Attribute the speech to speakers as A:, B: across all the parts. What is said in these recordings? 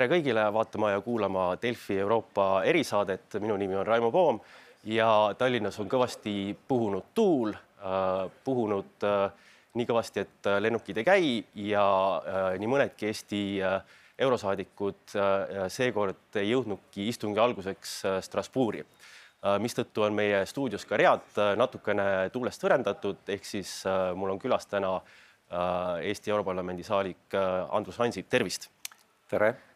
A: tere kõigile vaatama ja kuulama Delfi Euroopa erisaadet. minu nimi on Raimo Poom ja Tallinnas on kõvasti puhunud tuul, puhunud nii kõvasti, et lennukid ei käi ja nii mõnedki Eesti eurosaadikud seekord ei jõudnudki istungi alguseks Strasbourgi, mistõttu on meie stuudios ka read natukene tuulest võrendatud, ehk siis mul on külas täna Eesti Europarlamendi saadik Andrus Ansip, tervist.
B: tere.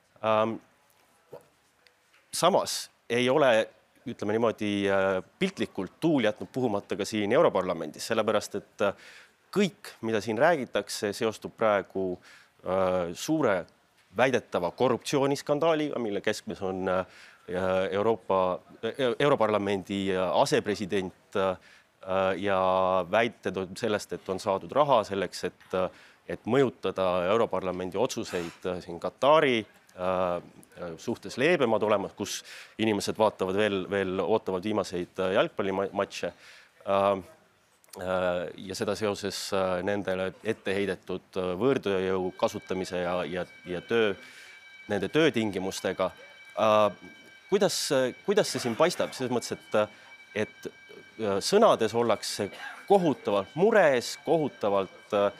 A: Samas ei ole, ütleme niimoodi piltlikult tuul jätnud puhumata ka siin Europarlamendis, sellepärast et kõik, mida siin räägitakse, seostub praegu suure väidetava korruptsiooniskandaaliga, mille keskmes on Euroopa, Europarlamendi asepresident ja väited on sellest, et on saadud raha selleks, et, et mõjutada Europarlamendi otsuseid siin Katari suhtes leebemad olema, kus inimesed vaatavad veel, veel ootavad viimaseid jalgpallimatše. ja seda seoses nendele ette heidetud võõrtööjõu kasutamise ja, ja, ja töö, nende töötingimustega. kuidas, kuidas see siin paistab selles mõttes, et, et sõnades ollakse kohutavalt mures, kohutavalt äh,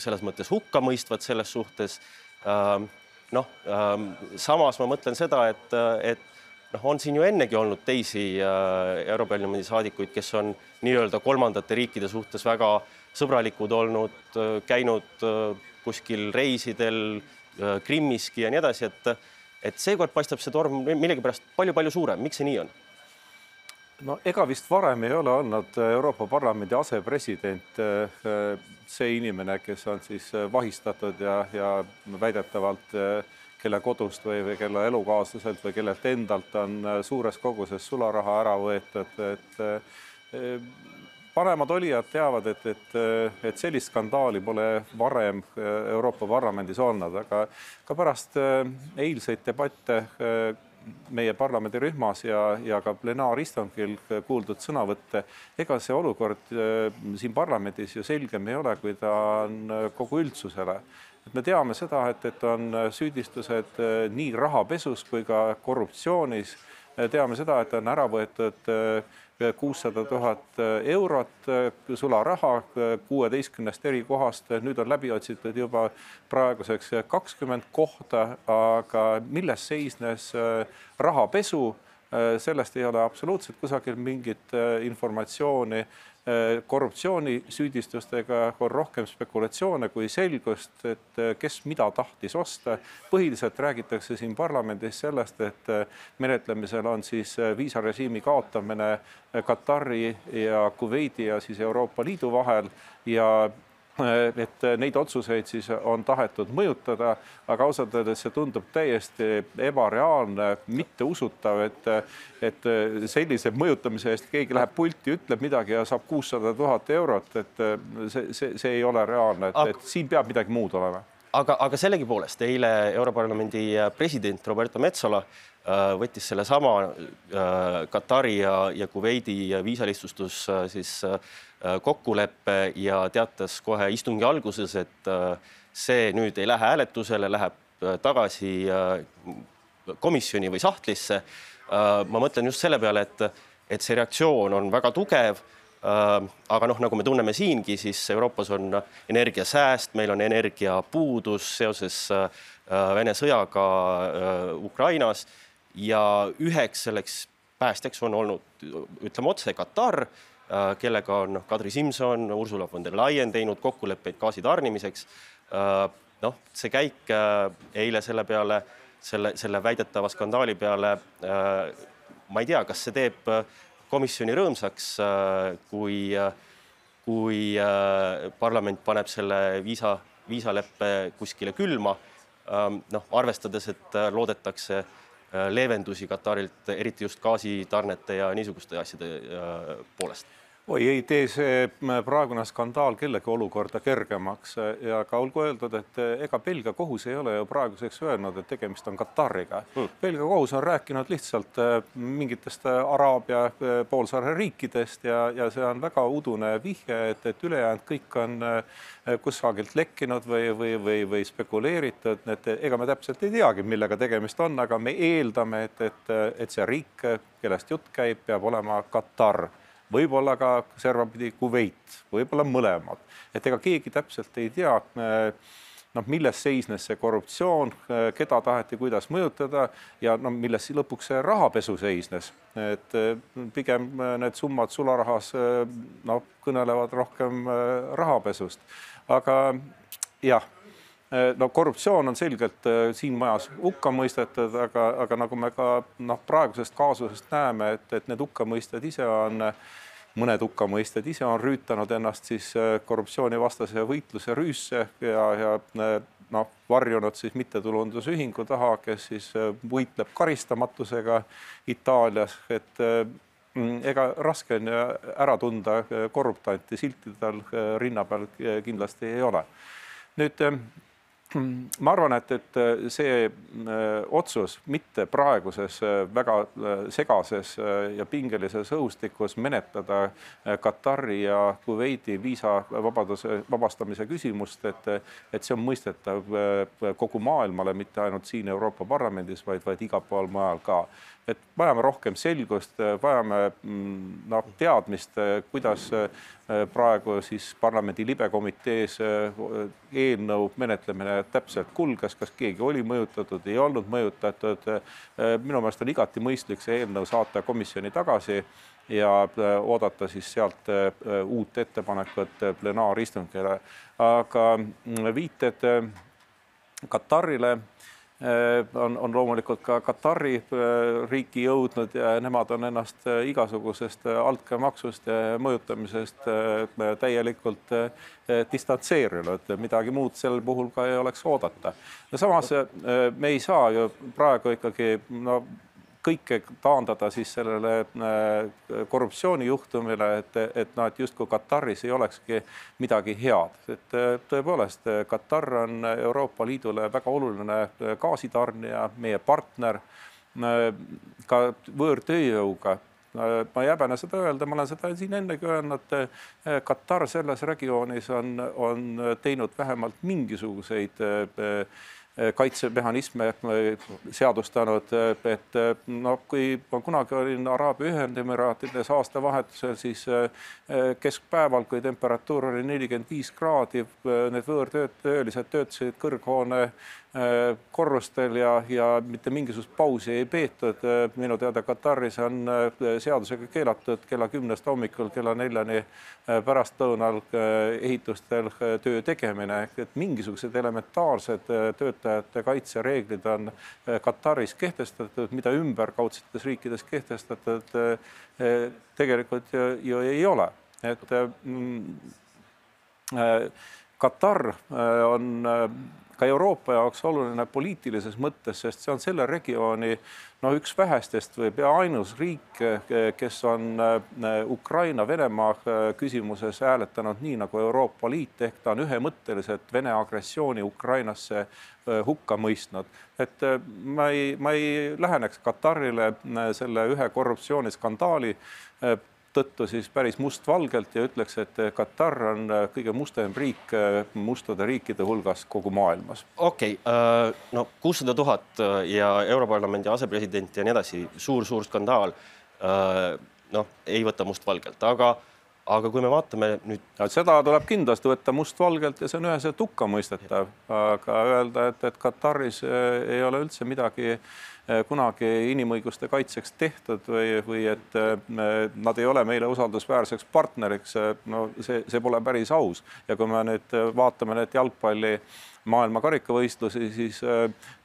A: selles mõttes hukkamõistvad selles suhtes äh,. noh äh,, samas ma mõtlen seda, et, et noh, on siin ju ennegi olnud teisi äh, Europarlamendi saadikuid, kes on nii-öelda kolmandate riikide suhtes väga sõbralikud olnud, käinud kuskil reisidel Krimmiski ja nii edasi, et, et seekord paistab see torm millegipärast palju-palju suurem, miks see nii on?
B: No ega vist varem ei ole olnud Euroopa Parlamendi asepresident see inimene, kes on siis vahistatud ja, ja väidetavalt kelle kodust või, või kelle elukaaslaselt või kellelt endalt on suures koguses sularaha ära võetud, et paremad olijad teavad, et, et, et sellist skandaali pole varem Euroopa Parlamendis olnud, aga ka pärast eilseid debatte meie parlamendirühmas ja, ja ka plenaaristungil kuuldud sõnavõtte, ega see olukord siin parlamendis ju selgem ei ole, kui ta on kogu üldsusele. et me teame seda, et, et on süüdistused nii rahapesus kui ka korruptsioonis. teame seda, et on ära võetud kuussada tuhat eurot sularaha kuueteistkümnest eri kohast, nüüd on läbi otsitud juba praeguseks kakskümmend kohta, aga milles seisnes rahapesu, sellest ei ole absoluutselt kusagil mingit informatsiooni korruptsioonisüüdistustega on rohkem spekulatsioone kui selgust, et kes mida tahtis osta. põhiliselt räägitakse siin parlamendis sellest, et menetlemisel on siis viisarežiimi kaotamine Katari ja Kuveidi ja siis Euroopa Liidu vahel ja et neid otsuseid siis on tahetud mõjutada, aga ausalt öeldes see tundub täiesti ebareaalne, mitteusutav, et, et sellise mõjutamise eest keegi läheb pulti, ütleb midagi ja saab kuussada tuhat eurot, et see, see, see ei ole reaalne, et, et siin peab midagi muud olema
A: aga, aga sellegipoolest eile Europarlamendi president Roberto Metsola võttis sellesama Katari ja, ja Kuveidi viisalihtsustus siis kokkuleppe ja teatas kohe istungi alguses, et see nüüd ei lähe hääletusele, läheb tagasi komisjoni või sahtlisse. ma mõtlen just selle peale, et, et see reaktsioon on väga tugev. Aga noh, nagu me tunneme siingi, siis Euroopas on energiasääst, meil on energiapuudus seoses Vene sõjaga Ukrainas ja üheks selleks päästjaks on olnud, ütleme otse, Katar kellega on Kadri Simson, Ursula von der Leyen teinud kokkuleppeid gaasi tarnimiseks. Noh, see käik eile selle peale, selle, selle väidetava skandaali peale, ma ei tea, kas see teeb komisjoni rõõmsaks, kui, kui parlament paneb selle viisa, viisaleppe kuskile külma. noh, arvestades, et loodetakse leevendusi Katarilt, eriti just gaasitarnete ja niisuguste asjade poolest
B: oi, ei tee see praegune skandaal kellegi olukorda kergemaks. Ja ka olgu öeldud, et ega Belgia kohus ei ole ju praeguseks öelnud, et tegemist on Katariga. Hmm.. Belgia kohus on rääkinud lihtsalt äh, mingitest Araabia äh, poolsaare riikidest ja, ja see on väga udune vihje, et, et ülejäänud kõik on kusagilt lekkinud või, või, või, või spekuleeritud, et ega me täpselt ei teagi, millega tegemist on, aga me eeldame, et, et, et see riik, kellest jutt käib, peab olema Katar võib-olla ka servapidi Kuveit, võib-olla mõlemad, et ega keegi täpselt ei tea noh, milles seisnes see korruptsioon, keda taheti kuidas mõjutada ja no milles lõpuks see rahapesu seisnes, et pigem need summad sularahas noh, kõnelevad rohkem rahapesust, aga jah no korruptsioon on selgelt siin majas hukka mõistetud, aga, aga nagu me ka noh, praegusest kaasusest näeme, et, et need hukkamõisted ise on äh, mõned hukkamõisted ise on rüütanud ennast siis äh, korruptsioonivastase võitluse rüüsse ja, ja äh, noh, varjunud siis mittetulundusühingu taha, kes siis äh, võitleb karistamatusega Itaalias, et mm, ega raske on ära tunda korruptanti, silti tal rinna peal kindlasti ei ole. nüüd ma arvan, et, et äh, see äh, otsus mitte praeguses äh, väga segases ja pingelises õhustikus menetleda Katari ja Kuveidi viisavabaduse, vabastamise küsimust, et, et see on mõistetav kogu maailmale, mitte ainult siin Euroopa Parlamendis, vaid, vaid igal pool mujal ka. Et vajame rohkem selgust, vajame mm, noh, teadmist, kuidas praegu siis parlamendi libekomitees eelnõu menetlemine täpselt kulges, kas keegi oli mõjutatud, ei olnud mõjutatud. Äh, minu meelest on igati mõistlik see eelnõu saata komisjoni tagasi ja oodata siis sealt uut ettepanekut plenaaristungile. aga mm, viited Katarile Äh, on, on loomulikult ka Katari äh, riiki jõudnud ja nemad on ennast äh, igasugusest altkäemaksust ja mõjutamisest täielikult distantseerinud, midagi muud sel puhul ka ei oleks oodata. ja samas me ei saa ju praegu ikkagi no kõike taandada siis sellele äh, korruptsioonijuhtumile, et, et noh, et justkui Kataris ei olekski midagi head, et äh, tõepoolest Katar on Euroopa Liidule väga oluline äh, gaasitarnija, meie partner ka võõrtööjõuga ma ei häbene seda öelda, ma olen seda siin ennegi öelnud. Katar selles regioonis on, on teinud vähemalt mingisuguseid Äh, kaitsemehhanisme äh, seadustanud, äh, et noh, kui ma kunagi olin Araabia Ühendemiraatides aastavahetusel, siis keskpäeval, kui temperatuur oli nelikümmend viis kraadi, need võõrtöölised töötasid kõrghoone korrustel ja, ja mitte mingisugust pausi ei peetud. minu teada Kataris on seadusega keelatud kella kümnest hommikul kella neljani pärastlõunal ehitustel töö tegemine, et mingisugused elementaarsed töötajate kaitsereeglid on Kataris kehtestatud, mida ümberkaudsetes riikides kehtestatud eh, tegelikult ju, ju ei ole, et mm, Katar on ka Euroopa jaoks oluline poliitilises mõttes, sest see on selle regiooni no üks vähestest või pea ainus riik, kes on äh, Ukraina-Venemaa äh, küsimuses hääletanud nii nagu Euroopa Liit ehk ta on ühemõtteliselt Vene agressiooni Ukrainasse äh, hukka mõistnud. et ma ei, ma ei läheneks Katarile selle ühe korruptsiooniskandaali tõttu siis päris mustvalgelt ja ütleks, et Katar on äh, kõige mustem riik äh, mustade riikide hulgas kogu maailmas.
A: okei okay,, äh, no kuussada tuhat ja Europarlamendi asepresident ja nii edasi suur,, suur-suur skandaal. noh, ei võta mustvalgelt, aga aga kui me vaatame nüüd.
B: seda tuleb kindlasti võtta mustvalgelt ja see on üheselt hukkamõistetav, aga öelda, et, et Kataris ei ole üldse midagi äh, kunagi inimõiguste kaitseks tehtud või, või et eh, nad ei ole meile usaldusväärseks partneriks, eh, no see, see pole päris aus. ja kui me nüüd vaatame need jalgpalli maailma karikavõistlusi, siis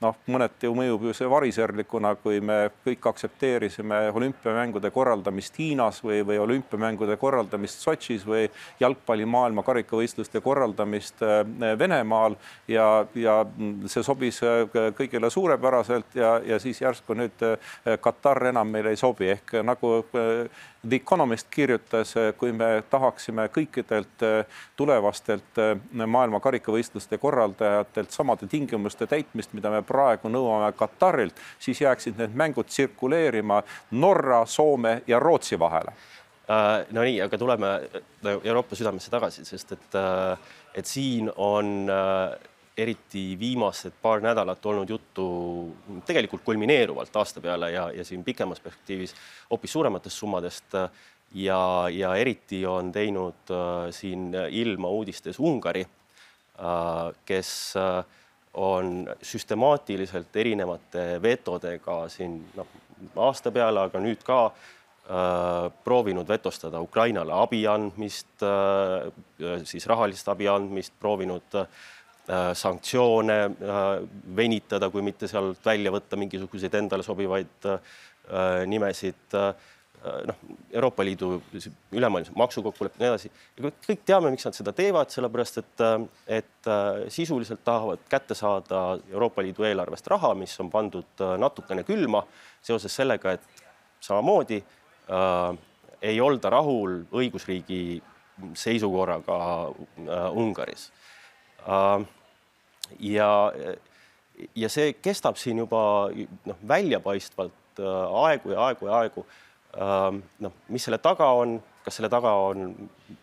B: noh, mõneti ju mõjub ju see variserlikuna, kui me kõik aktsepteerisime olümpiamängude korraldamist Hiinas või, või olümpiamängude korraldamist Sotšis või jalgpalli maailma karikavõistluste korraldamist Venemaal. Ja, ja see sobis kõigile suurepäraselt ja, ja siis siis järsku nüüd Katar enam meile ei sobi, ehk nagu The Economist kirjutas, kui me tahaksime kõikidelt tulevastelt maailma karikavõistluste korraldajatelt samade tingimuste täitmist, mida me praegu nõuame Katarilt, siis jääksid need mängud tsirkuleerima Norra, Soome ja Rootsi vahele.
A: Äh, no nii, aga tuleme äh, Euroopa südamesse tagasi, sest et, äh, et siin on eriti viimased paar nädalat olnud juttu tegelikult kulmineeruvalt aasta peale ja, ja siin pikemas perspektiivis hoopis suurematest summadest. ja, ja eriti on teinud siin ilma uudistes Ungari, kes on süstemaatiliselt erinevate vetodega siin noh, aasta peale, aga nüüd ka Äh, proovinud vetostada Ukrainale abi andmist, äh, siis rahalist abi andmist, proovinud äh, sanktsioone venitada, kui mitte sealt välja võtta mingisuguseid endale sobivaid nimesid. noh, Euroopa Liidu ülemaailmse maksukokkulepe ja nii edasi. kõik teame, miks nad seda teevad, sellepärast et, et sisuliselt tahavad kätte saada Euroopa Liidu eelarvest raha, mis on pandud natukene külma seoses sellega, et samamoodi äh, ei olda rahul õigusriigi seisukorraga äh, Ungaris äh,. Ja, ja see kestab siin juba noh, väljapaistvalt äh, aegu ja aegu ja aegu äh,. noh, mis selle taga on, kas selle taga on,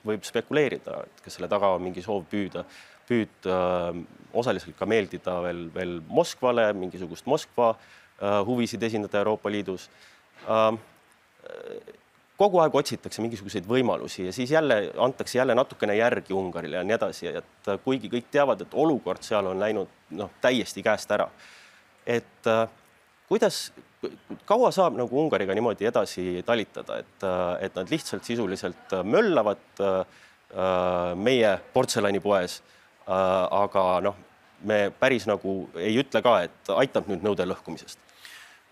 A: võib spekuleerida, et kas selle taga on mingi soov püüda, püüda äh, osaliselt ka meeldida veel, veel Moskvale, mingisugust Moskva äh, huvisid esindada Euroopa Liidus äh, kogu aeg otsitakse mingisuguseid võimalusi ja siis jälle antakse jälle natukene järgi Ungarile ja nii edasi, et kuigi kõik teavad, et olukord seal on läinud noh, täiesti käest ära. et äh, kuidas, kaua saab nagu Ungariga niimoodi edasi talitada, et, äh, et nad lihtsalt sisuliselt möllavad äh, meie portselanipoes, aga noh, me päris nagu ei ütle ka, et aitab nüüd nõude lõhkumisest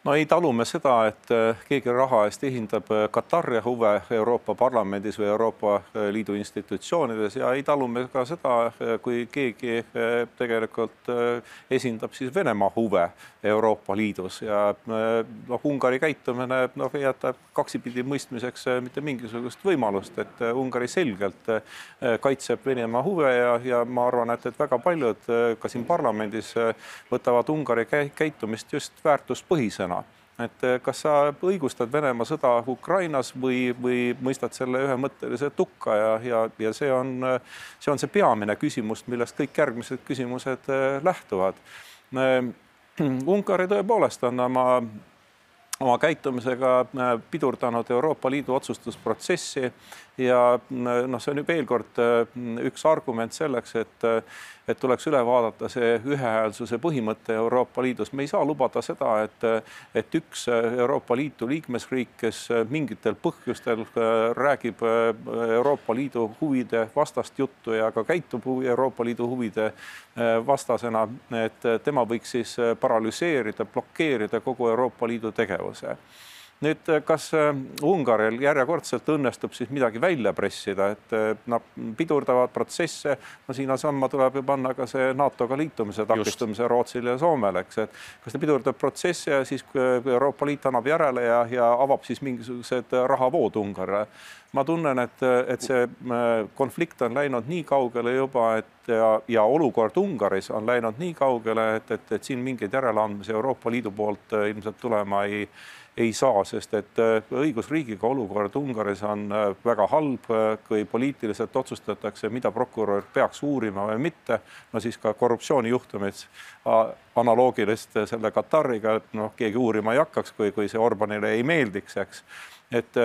B: no ei talu me seda, et äh, keegi raha eest esindab äh, Katari huve Euroopa Parlamendis või Euroopa äh, Liidu institutsioonides ja ei talu me ka seda, kui keegi tegelikult esindab siis Venemaa huve Euroopa Liidus ja noh, Ungari käitumine noh, jätab kaksipidi mõistmiseks mitte mingisugust võimalust, et Ungari selgelt kaitseb Venemaa huve ja, ja ma arvan, et, et väga paljud ka siin parlamendis võtavad Ungari käitumist just väärtuspõhisena et eh, kas sa õigustad Venemaa sõda Ukrainas või, või mõistad selle ühemõtteliselt hukka ja, ja, ja see on, see on see peamine küsimus, millest kõik järgmised küsimused eh, lähtuvad. Eh, Ungari tõepoolest on oma oma käitumisega pidurdanud Euroopa Liidu otsustusprotsessi ja noh, see on ju veel kord üks argument selleks, et et tuleks üle vaadata see ühehäälsuse põhimõte Euroopa Liidus. me ei saa lubada seda, et, et üks Euroopa Liitu liikmesriik, kes mingitel põhjustel räägib Euroopa Liidu huvide vastast juttu ja ka käitub Euroopa Liidu huvide vastasena, et tema võiks siis paralüseerida, blokeerida kogu Euroopa Liidu tegevuse nüüd, eh, kas eh, Ungaril järjekordselt õnnestub siis midagi välja pressida, et eh, nad pidurdavad protsesse, no sinnasamma tuleb ju panna ka see NATO-ga liitumise takistamise Rootsil ja Soomel, eks, et kas ta pidurdab protsesse ja siis Euroopa Liit annab järele ja, ja avab siis mingisugused rahavood Ungarile. ma tunnen, et, et see konflikt on läinud nii kaugele juba, et ja, ja olukord Ungaris on läinud nii kaugele, et, et, et siin mingeid järeleandmisi Euroopa Liidu poolt ilmselt tulema ei ei saa, sest et äh, õigusriigiga olukord Ungaris on äh, väga halb, äh, kui poliitiliselt otsustatakse, mida prokurör peaks uurima või mitte, no siis ka korruptsioonijuhtumid analoogilist selle Katariga, et noh, keegi uurima ei hakkaks, kui, kui see Orbanile ei meeldiks, eks. et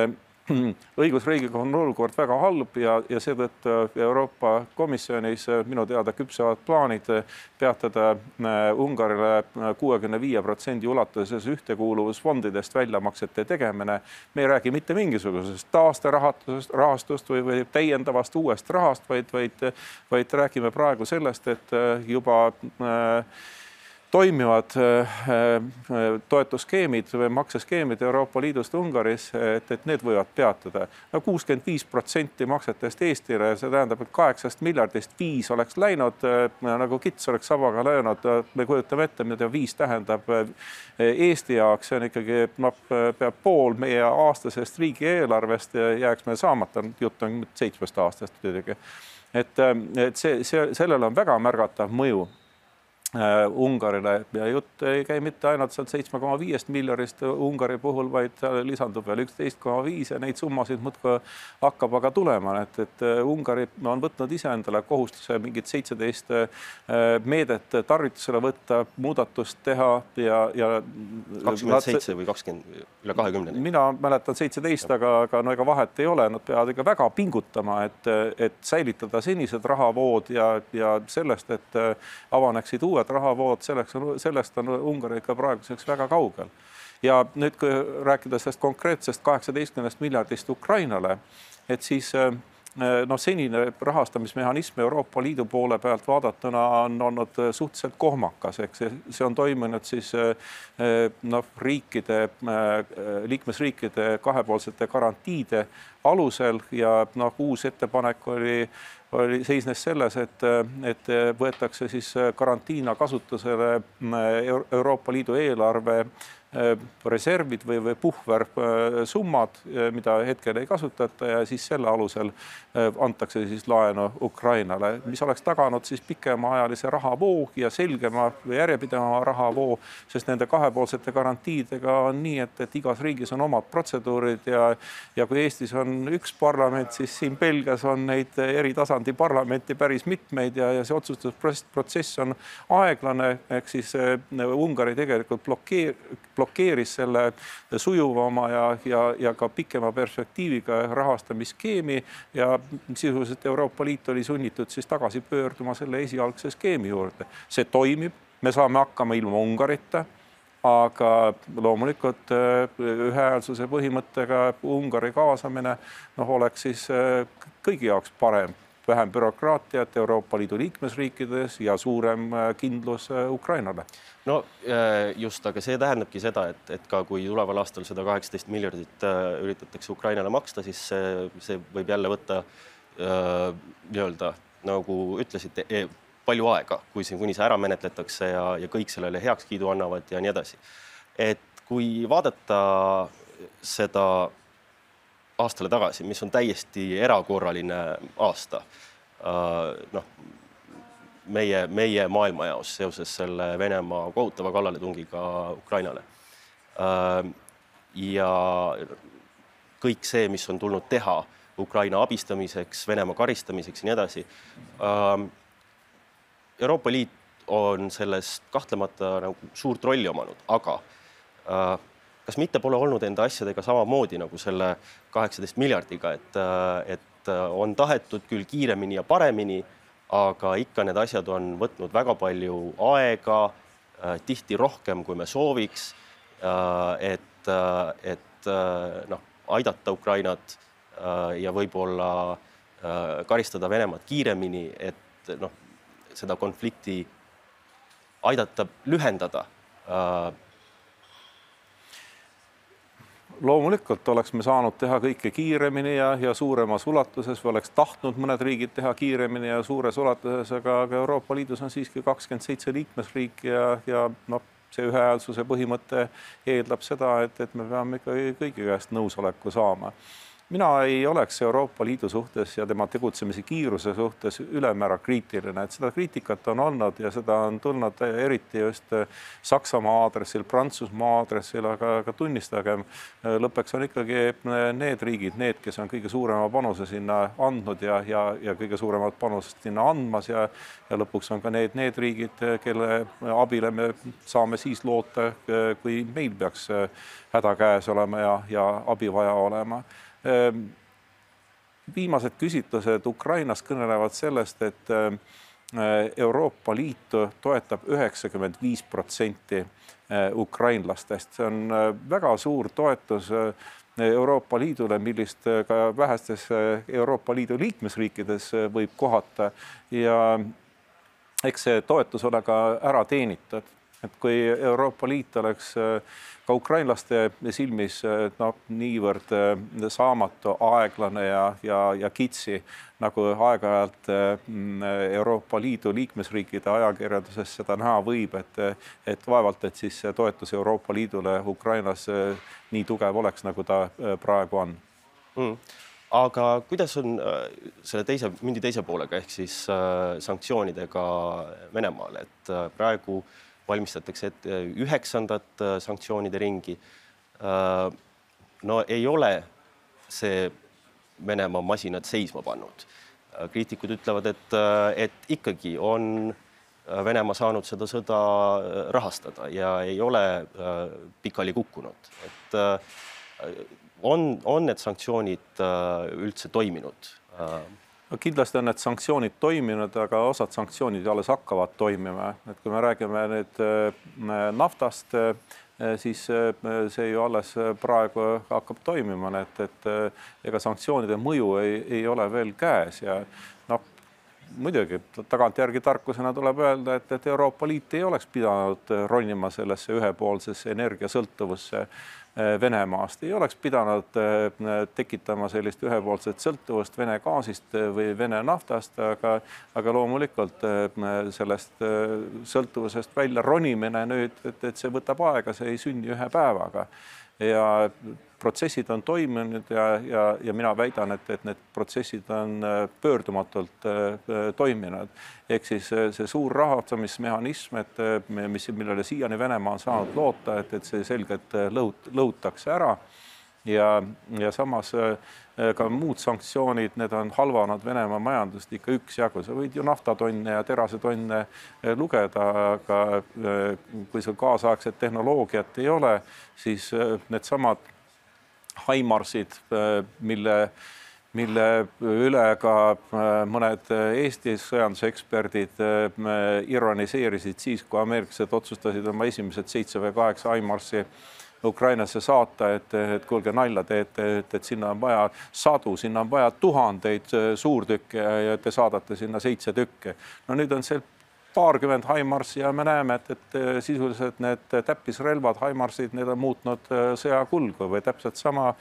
B: õigusriigiga on olukord väga halb ja, ja seetõttu Euroopa Komisjonis minu teada küpsevad plaanid peatada äh, Ungarile kuuekümne viie protsendi ulatuses ühtekuuluvusfondidest väljamaksete tegemine. me ei räägi mitte mingisugusest taasterahastusest, rahastust või, või täiendavast uuest rahast, vaid, vaid, vaid räägime praegu sellest, et juba äh, toimivad toetusskeemid või makseskeemid Euroopa Liidust Ungaris, et, et need võivad peatuda. no kuuskümmend viis protsenti maksetest Eestile, see tähendab, et kaheksast miljardist viis oleks läinud nagu kits oleks sabaga löönud. me kujutame ette, mida viis tähendab Eesti jaoks, see on ikkagi noh, peab pool meie aastasest riigieelarvest jääks meil saamata, jutt on seitsmest aastast muidugi. et, et see, see, sellel on väga märgatav mõju Ungarile ja jutt ei käi mitte ainult sealt seitsme koma viiest miljonist Ungari puhul, vaid lisandub veel üksteist koma viis ja neid summasid muudkui hakkab aga tulema, et, et äh, Ungari on võtnud iseendale kohustuse mingit seitseteist äh, meedet tarvitusele võtta, muudatust teha ja, ja.
A: kakskümmend seitse või kakskümmend, üle kahekümne.
B: mina mäletan seitseteist, aga, aga no ega vahet ei ole, nad peavad ikka väga pingutama, et, et säilitada senised rahavood ja, ja sellest, et avaneksid uued uued rahavood, selleks on, sellest on Ungari ikka praeguseks väga kaugel. ja nüüd, kui rääkida sellest konkreetsest kaheksateistkümnest miljardist Ukrainale, et siis noh, senine rahastamismehhanism Euroopa Liidu poole pealt vaadatuna on olnud suhteliselt kohmakas, eks see, on toimunud siis noh, riikide, liikmesriikide kahepoolsete garantiide alusel ja noh, uus ettepanek oli oli, seisnes selles, et, et võetakse siis karantiina kasutusele Euroopa Liidu eelarve Äh, reservid või, või puhversummad, äh, mida hetkel ei kasutata ja siis selle alusel äh, antakse siis laenu Ukrainale, mis oleks taganud siis pikemaajalise rahavoo ja selgema või järjepidevama rahavoo, sest nende kahepoolsete garantiidega on nii, et, et igas riigis on omad protseduurid ja ja kui Eestis on üks parlament, siis siin Belgias on neid eri tasandi parlamente päris mitmeid ja, ja see otsustusprotsess on aeglane, ehk siis Ungari tegelikult blokeer-, blokeeris selle sujuvama ja, ja, ja ka pikema perspektiiviga rahastamisskeemi ja sisuliselt Euroopa Liit oli sunnitud siis tagasi pöörduma selle esialgse skeemi juurde. see toimib, me saame hakkama ilma Ungarita aga loomulikult äh, ühehäälsuse põhimõttega Ungari kaasamine noh, oleks siis äh, kõigi jaoks parem vähem bürokraatiat Euroopa Liidu liikmesriikides ja suurem äh, kindlus äh, Ukrainale.
A: no äh, just, aga see tähendabki seda, et, et ka kui tuleval aastal seda kaheksateist miljardit üritatakse Ukrainale maksta, siis see, see võib jälle võtta nii-öelda nagu ütlesite e, palju aega, kui see, kuni see ära menetletakse ja, ja kõik sellele heakskiidu annavad ja nii edasi. et kui vaadata seda aastale tagasi, mis on täiesti erakorraline aasta. Äh, noh, meie, meie maailmajaos seoses selle Venemaa kohutava kallaletungiga Ukrainale. Äh, ja kõik see, mis on tulnud teha Ukraina abistamiseks, Venemaa karistamiseks ja nii edasi. Äh, Euroopa Liit on selles kahtlemata nagu suurt rolli omanud, aga kas mitte pole olnud enda asjadega samamoodi nagu selle kaheksateist miljardiga, et, et on tahetud küll kiiremini ja paremini, aga ikka need asjad on võtnud väga palju aega, tihti rohkem, kui me sooviks. et, et noh, aidata Ukrainat ja võib-olla karistada Venemaad kiiremini, et noh, seda konflikti aidata lühendada
B: loomulikult oleks me saanud teha kõike kiiremini ja, ja suuremas ulatuses või oleks tahtnud mõned riigid teha kiiremini ja suures ulatuses, aga, aga Euroopa Liidus on siiski kakskümmend seitse liikmesriiki ja, ja noh, see ühehäälsuse põhimõte eeldab seda, et, et me peame ikkagi kõigi käest nõusoleku saama mina ei oleks Euroopa Liidu suhtes ja tema tegutsemise kiiruse suhtes ülemäära kriitiline, et seda kriitikat on olnud ja seda on tulnud eriti just Saksamaa aadressil, Prantsusmaa aadressil, aga, aga tunnistagem, lõppeks on ikkagi need riigid, need, kes on kõige suurema panuse sinna andnud ja, ja, ja kõige suuremat panust sinna andmas ja, ja lõpuks on ka need, need riigid, kelle abile me saame siis loota, kui meil peaks häda käes olema ja, ja abi vaja olema viimased küsitlused Ukrainas kõnelevad sellest, et ehm, Euroopa Liitu toetab üheksakümmend viis protsenti ehm, ukrainlastest, see on väga suur toetus Euroopa Liidule, millist ka vähestes Euroopa Liidu liikmesriikides võib kohata. Ja eks see toetus ole ka ära teenitud et kui Euroopa Liit oleks ka ukrainlaste silmis noh, niivõrd saamatu, aeglane ja, ja, ja kitsi, nagu aeg-ajalt Euroopa Liidu liikmesriikide ajakirjanduses seda näha võib, et, et vaevalt, et siis toetus Euroopa Liidule Ukrainas nii tugev oleks, nagu ta praegu on.
A: Mm. Aga kuidas on selle teise, mündi teise poolega ehk siis sanktsioonidega Venemaale, et praegu äh, valmistatakse ette üheksandat äh, sanktsioonide ringi. Äh, no ei ole see Venemaa masinad seisma pannud. Äh, kriitikud ütlevad, et, et ikkagi on Venemaa saanud seda sõda rahastada ja ei ole pikali kukkunud, et on, on need sanktsioonid üldse toiminud?
B: No kindlasti on need sanktsioonid toiminud, aga osad sanktsioonid alles hakkavad toimima, et kui me räägime nüüd äh, naftast, äh, siis äh, see ju alles praegu hakkab toimima, et, et ega sanktsioonide mõju ei, ei ole veel käes ja muidugi tagantjärgi tarkusena tuleb öelda, et, et Euroopa Liit ei oleks pidanud ronima sellesse ühepoolsesse energiasõltuvusse Äh, Venemaast, ei oleks pidanud äh, tekitama sellist ühepoolset sõltuvust Vene gaasist äh, või Vene naftast, aga, aga loomulikult sellest sõltuvusest välja ronimine nüüd, et, et see võtab aega, see ei sünni ühe päevaga. Ja protsessid on toimunud ja, ja, ja mina väidan, et, et need protsessid on äh, pöördumatult äh, toiminud. ehk siis äh, see suur rahastamismehhanism, et mis, millele siiani Venemaa on saanud loota, et, et see selgelt lõhut-, lõhutakse ära ja, ja samas ka muud sanktsioonid, need on halvanud Venemaa majandust ikka üksjagu, sa võid ju naftatonne ja terasetonne lugeda, aga kui sul kaasaegset tehnoloogiat ei ole, siis needsamad Haimarsid, äh, mille, mille üle ka äh, mõned Eesti sõjanduseksperdid äh, ironiseerisid siis, kui ameeriklased otsustasid oma esimesed seitse või kaheksa Haimarsi Ukrainasse saata, et, et kuulge, nalja teete, et, et sinna on vaja sadu, sinna on vaja tuhandeid suurtükke ja te saadate sinna seitse tükki. no nüüd on see paarkümmend Haimarssi ja me näeme, et, et sisuliselt need täppisrelvad, Haimarsid, need on muutnud äh, sõja kulgu või täpselt sama äh,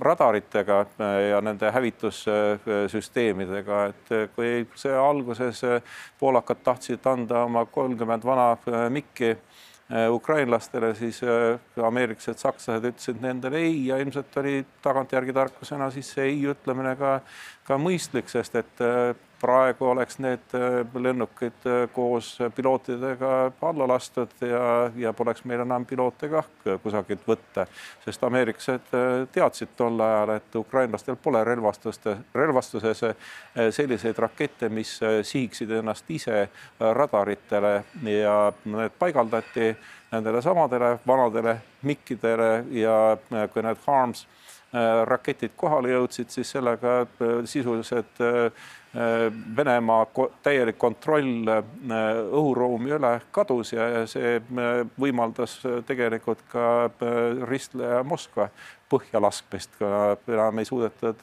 B: radaritega äh, ja nende hävitussüsteemidega, et kui sõja alguses poolakad tahtsid anda oma kolmkümmend vana mikki ukrainlastele, siis ameeriklased, sakslased ütlesid nendele ei ja ilmselt oli tagantjärgi tarkusena siis see ei ütlemine ka, ka mõistlik, sest et praegu oleks need äh, lennukid äh, koos pilootidega alla lastud ja, ja poleks meil enam piloote kah kusagilt võtta, sest ameeriklased äh, teadsid tol ajal, et ukrainlastel pole relvastuste, relvastuses selliseid rakette, mis sihiksid ennast ise radaritele. Ja need paigaldati nendele samadele vanadele mikkidele ja kui need Harms raketid kohale jõudsid, siis sellega sisuliselt Äh, Venemaa täielik kontroll äh, õhuruumi üle kadus ja see äh, võimaldas tegelikult ka ristleja Moskva põhja laskmist, kuna enam ei suudetud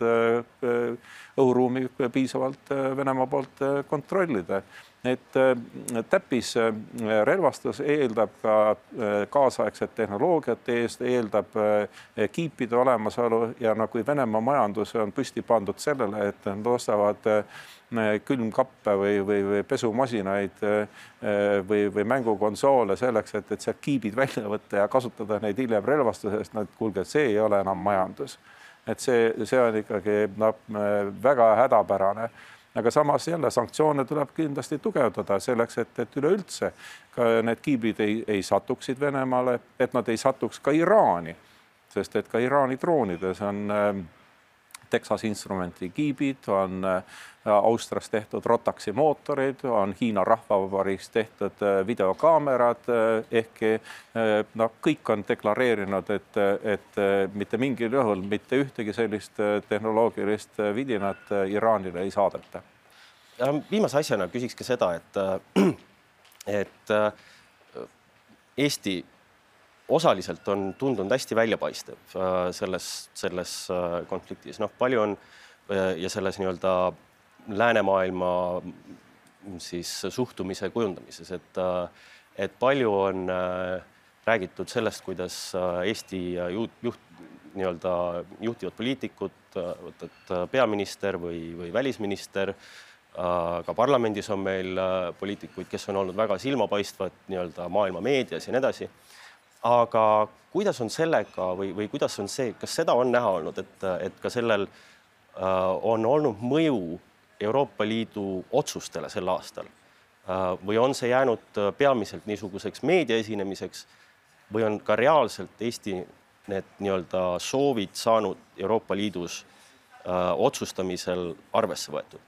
B: õhuruumi piisavalt Venemaa poolt kontrollida et äh, täppisrelvastus eeldab ka äh, kaasaegset tehnoloogiat, eeldab äh, kiipide olemasolu ja no kui Venemaa majandus on püsti pandud sellele, et nad ostavad külmkappe või, või, või pesumasinaid või, või mängukonsoole selleks, et, et sealt kiibid välja võtta ja kasutada neid hiljem relvastuses, no et kuulge, see ei ole enam majandus. et see, see on ikkagi noh, väga hädapärane aga samas jälle sanktsioone tuleb kindlasti tugevdada selleks, et, et üleüldse ka need kiibid ei, ei satuks Venemaale, et nad ei satuks ka Iraani, sest et ka Iraani droonides on äh, Texas Instrumenti kiibid, on äh, Austrias tehtud Rotaxi mootorid, on Hiina Rahvavabariigis tehtud äh, videokaamerad, äh, ehkki noh, kõik on deklareerinud, et, et mitte mingil juhul mitte ühtegi sellist tehnoloogilist vidinat Iraanile ei saadeta.
A: viimase asjana küsiks ka seda, et, et Eesti osaliselt on tundunud hästi väljapaistev äh, selles, selles äh, konfliktis, noh, palju on äh, ja selles nii-öelda läänemaailma siis suhtumise kujundamises, et et palju on räägitud sellest, kuidas Eesti juht, juht, nii-öelda juhtivad poliitikud, võtad peaminister või, või välisminister ka parlamendis on meil poliitikuid, kes on olnud väga silmapaistvad nii-öelda maailma meedias ja nii edasi. Aga kuidas on sellega või, või kuidas on see, kas seda on näha olnud, et, et ka sellel äh, on olnud mõju Euroopa Liidu otsustele sel aastal äh, või on see jäänud peamiselt niisuguseks meedia esinemiseks või on ka reaalselt Eesti need nii-öelda soovid saanud Euroopa Liidus öö, otsustamisel arvesse võetud?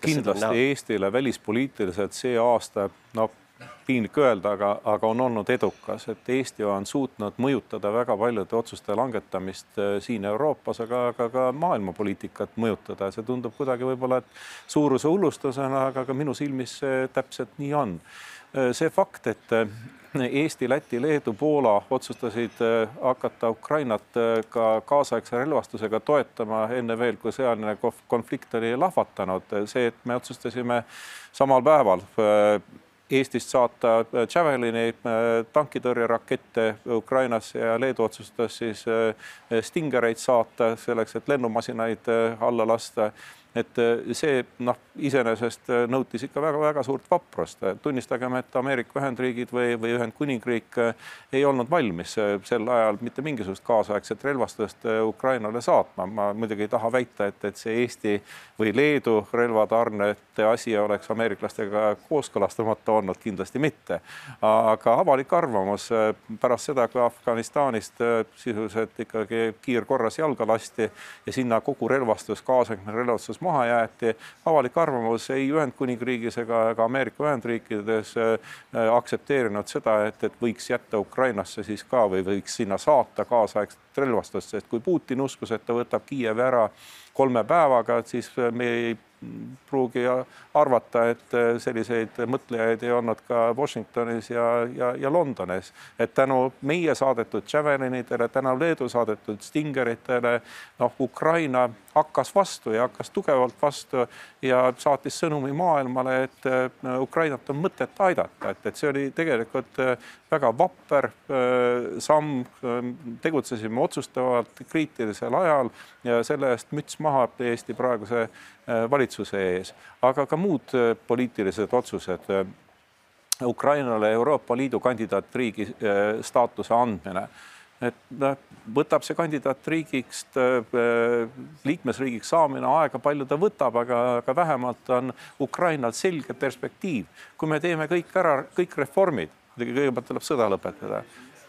B: kindlasti Eestile välispoliitiliselt see aasta, no piinlik öelda, aga, aga on olnud edukas, et Eesti on suutnud mõjutada väga paljude otsuste langetamist äh, siin Euroopas, aga, aga ka maailmapoliitikat mõjutada. see tundub kuidagi võib-olla suuruse hullustusena, aga ka minu silmis see täpselt nii on. Äh, see fakt, et äh, Eesti, Läti, Leedu, Poola otsustasid hakata Ukrainat ka kaasaegse relvastusega toetama enne veel, kui sõjaline konflikt oli lahvatanud. see, et me otsustasime samal päeval Eestist saata Javelini tankitõrjerakette Ukrainasse ja Leedu otsustas siis Stingereid saata selleks, et lennumasinaid alla lasta et äh, see noh, iseenesest äh, nõutis ikka väga-väga suurt vaprust. tunnistagem, et Ameerika Ühendriigid või, või Ühendkuningriik ei olnud valmis sel ajal mitte mingisugust kaasaegset relvastust Ukrainale saatma. ma muidugi ei taha väita, et, et see Eesti või Leedu relvatarnete asi oleks ameeriklastega kooskõlastamata olnud, kindlasti mitte. aga avalik arvamus pärast seda, kui Afganistanist sisuliselt ikkagi kiirkorras jalga lasti ja sinna kogu relvastus, kaasaegne relvastus maha jäeti. avalik arvamus ei Ühendkuningriigis ega, ega Ameerika Ühendriikides äh, aktsepteerinud seda, et, et võiks jätta Ukrainasse siis ka või võiks sinna saata kaasaegset relvastust, sest kui Putin uskus, et ta võtab Kiievi ära kolme päevaga, siis me ei pruugi arvata, et selliseid mõtlejaid ei olnud ka Washingtonis ja, ja, ja Londonis. et tänu meie saadetud Javelinidele, tänu Leedu saadetud Stingeritele, noh, Ukraina hakkas vastu ja hakkas tugevalt vastu ja saatis sõnumi maailmale, et Ukrainat on mõtet aidata, et, et see oli tegelikult väga vapper samm. tegutsesime otsustavalt kriitilisel ajal ja selle eest müts maha Eesti praeguse valitsuse ees, aga ka muud poliitilised otsused. Ukrainale Euroopa Liidu kandidaatriigi staatuse andmine et noh, võtab see kandidaatriigist, liikmesriigiks saamine aega, palju ta võtab, aga, aga vähemalt on Ukrainal selge perspektiiv. kui me teeme kõik ära, kõik reformid, muidugi kõigepealt tuleb sõda lõpetada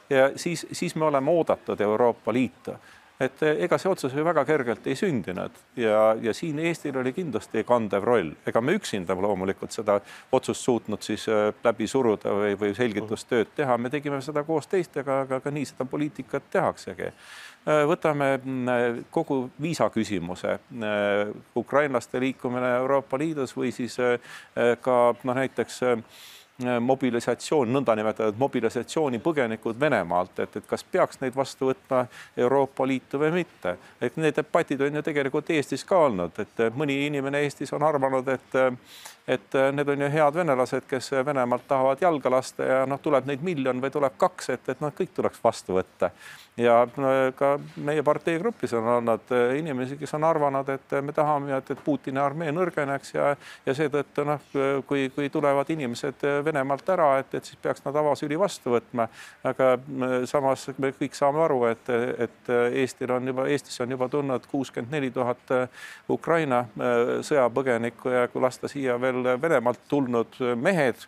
B: ja siis, siis me oleme oodatud Euroopa Liitu et eh, ega see otsus ju väga kergelt ei sündinud ja, ja siin Eestil oli kindlasti kandev roll, ega me üksinda loomulikult seda otsust suutnud siis eh, läbi suruda või, või selgitustööd teha, me tegime seda koos teistega, aga ka nii seda poliitikat tehaksegi. Eh, võtame kogu viisa küsimuse, ukrainlaste liikumine Euroopa Liidus või siis ka noh, näiteks mobilisatsioon, nõndanimetatud mobilisatsioonipõgenikud Venemaalt, et, et kas peaks neid vastu võtma Euroopa Liitu või mitte. et need debatid on ju tegelikult Eestis ka olnud, et mõni inimene Eestis on arvanud, et et need on ju head venelased, kes Venemaalt tahavad jalga lasta ja noh, tuleb neid miljon või tuleb kaks, et, et noh, kõik tuleks vastu võtta ja ka meie partei grupis on olnud äh, inimesi, kes on arvanud, et me tahame, et, et Putini armee nõrgeneks ja, ja seetõttu noh, kui, kui tulevad inimesed Venemaalt ära, et, et siis peaks nad avasüli vastu võtma. aga äh, samas me kõik saame aru, et, et Eestil on juba, Eestisse on juba tulnud kuuskümmend neli tuhat Ukraina äh, sõjapõgenikku ja kui lasta siia veel Venemaalt tulnud mehed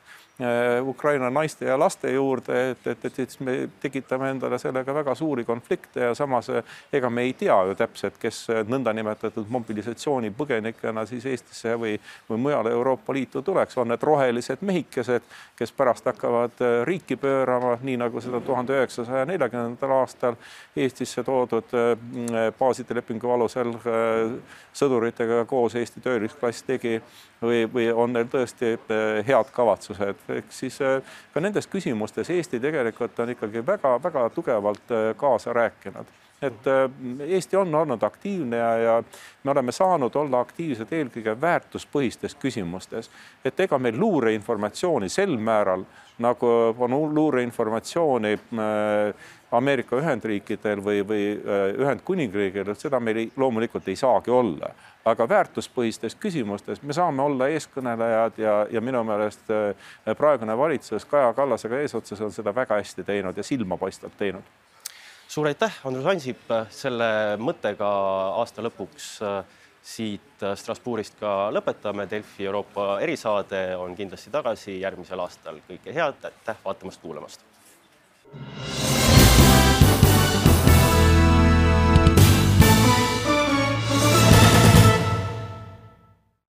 B: Ukraina naiste ja laste juurde, et, et, et siis me tekitame endale sellega väga suuri konflikte ja samas äh, ega me ei tea ju täpselt, kes äh, nõndanimetatud mobilisatsioonipõgenikena siis Eestisse või, või mujale Euroopa Liitu tuleks, on need rohelised mehikesed, kes pärast hakkavad riiki pöörama, nii nagu seda tuhande üheksasaja neljakümnendal aastal Eestisse toodud baaside lepingu alusel sõduritega koos Eesti töölisklass tegi või, või on neil tõesti head kavatsused ehk siis äh, ka nendes küsimustes Eesti tegelikult on ikkagi väga-väga tugevalt äh, kaasa rääkinud et äh, Eesti on olnud aktiivne ja, ja me oleme saanud olla aktiivsed eelkõige väärtuspõhistes küsimustes, et ega meil luureinformatsiooni sel määral nagu on luureinformatsiooni äh, Ameerika Ühendriikidel või, või Ühendkuningriigil, et seda meil ei, loomulikult ei saagi olla. Aga väärtuspõhistes küsimustes me saame olla eeskõnelejad ja, ja minu meelest praegune valitsus Kaja Kallasega eesotsas on seda väga hästi teinud ja silmapaistvalt teinud
A: suur aitäh, Andrus Ansip, selle mõttega aasta lõpuks siit Strasbourgist ka lõpetame. Delfi Euroopa erisaade on kindlasti tagasi järgmisel aastal. kõike head, aitäh vaatamast-kuulamast.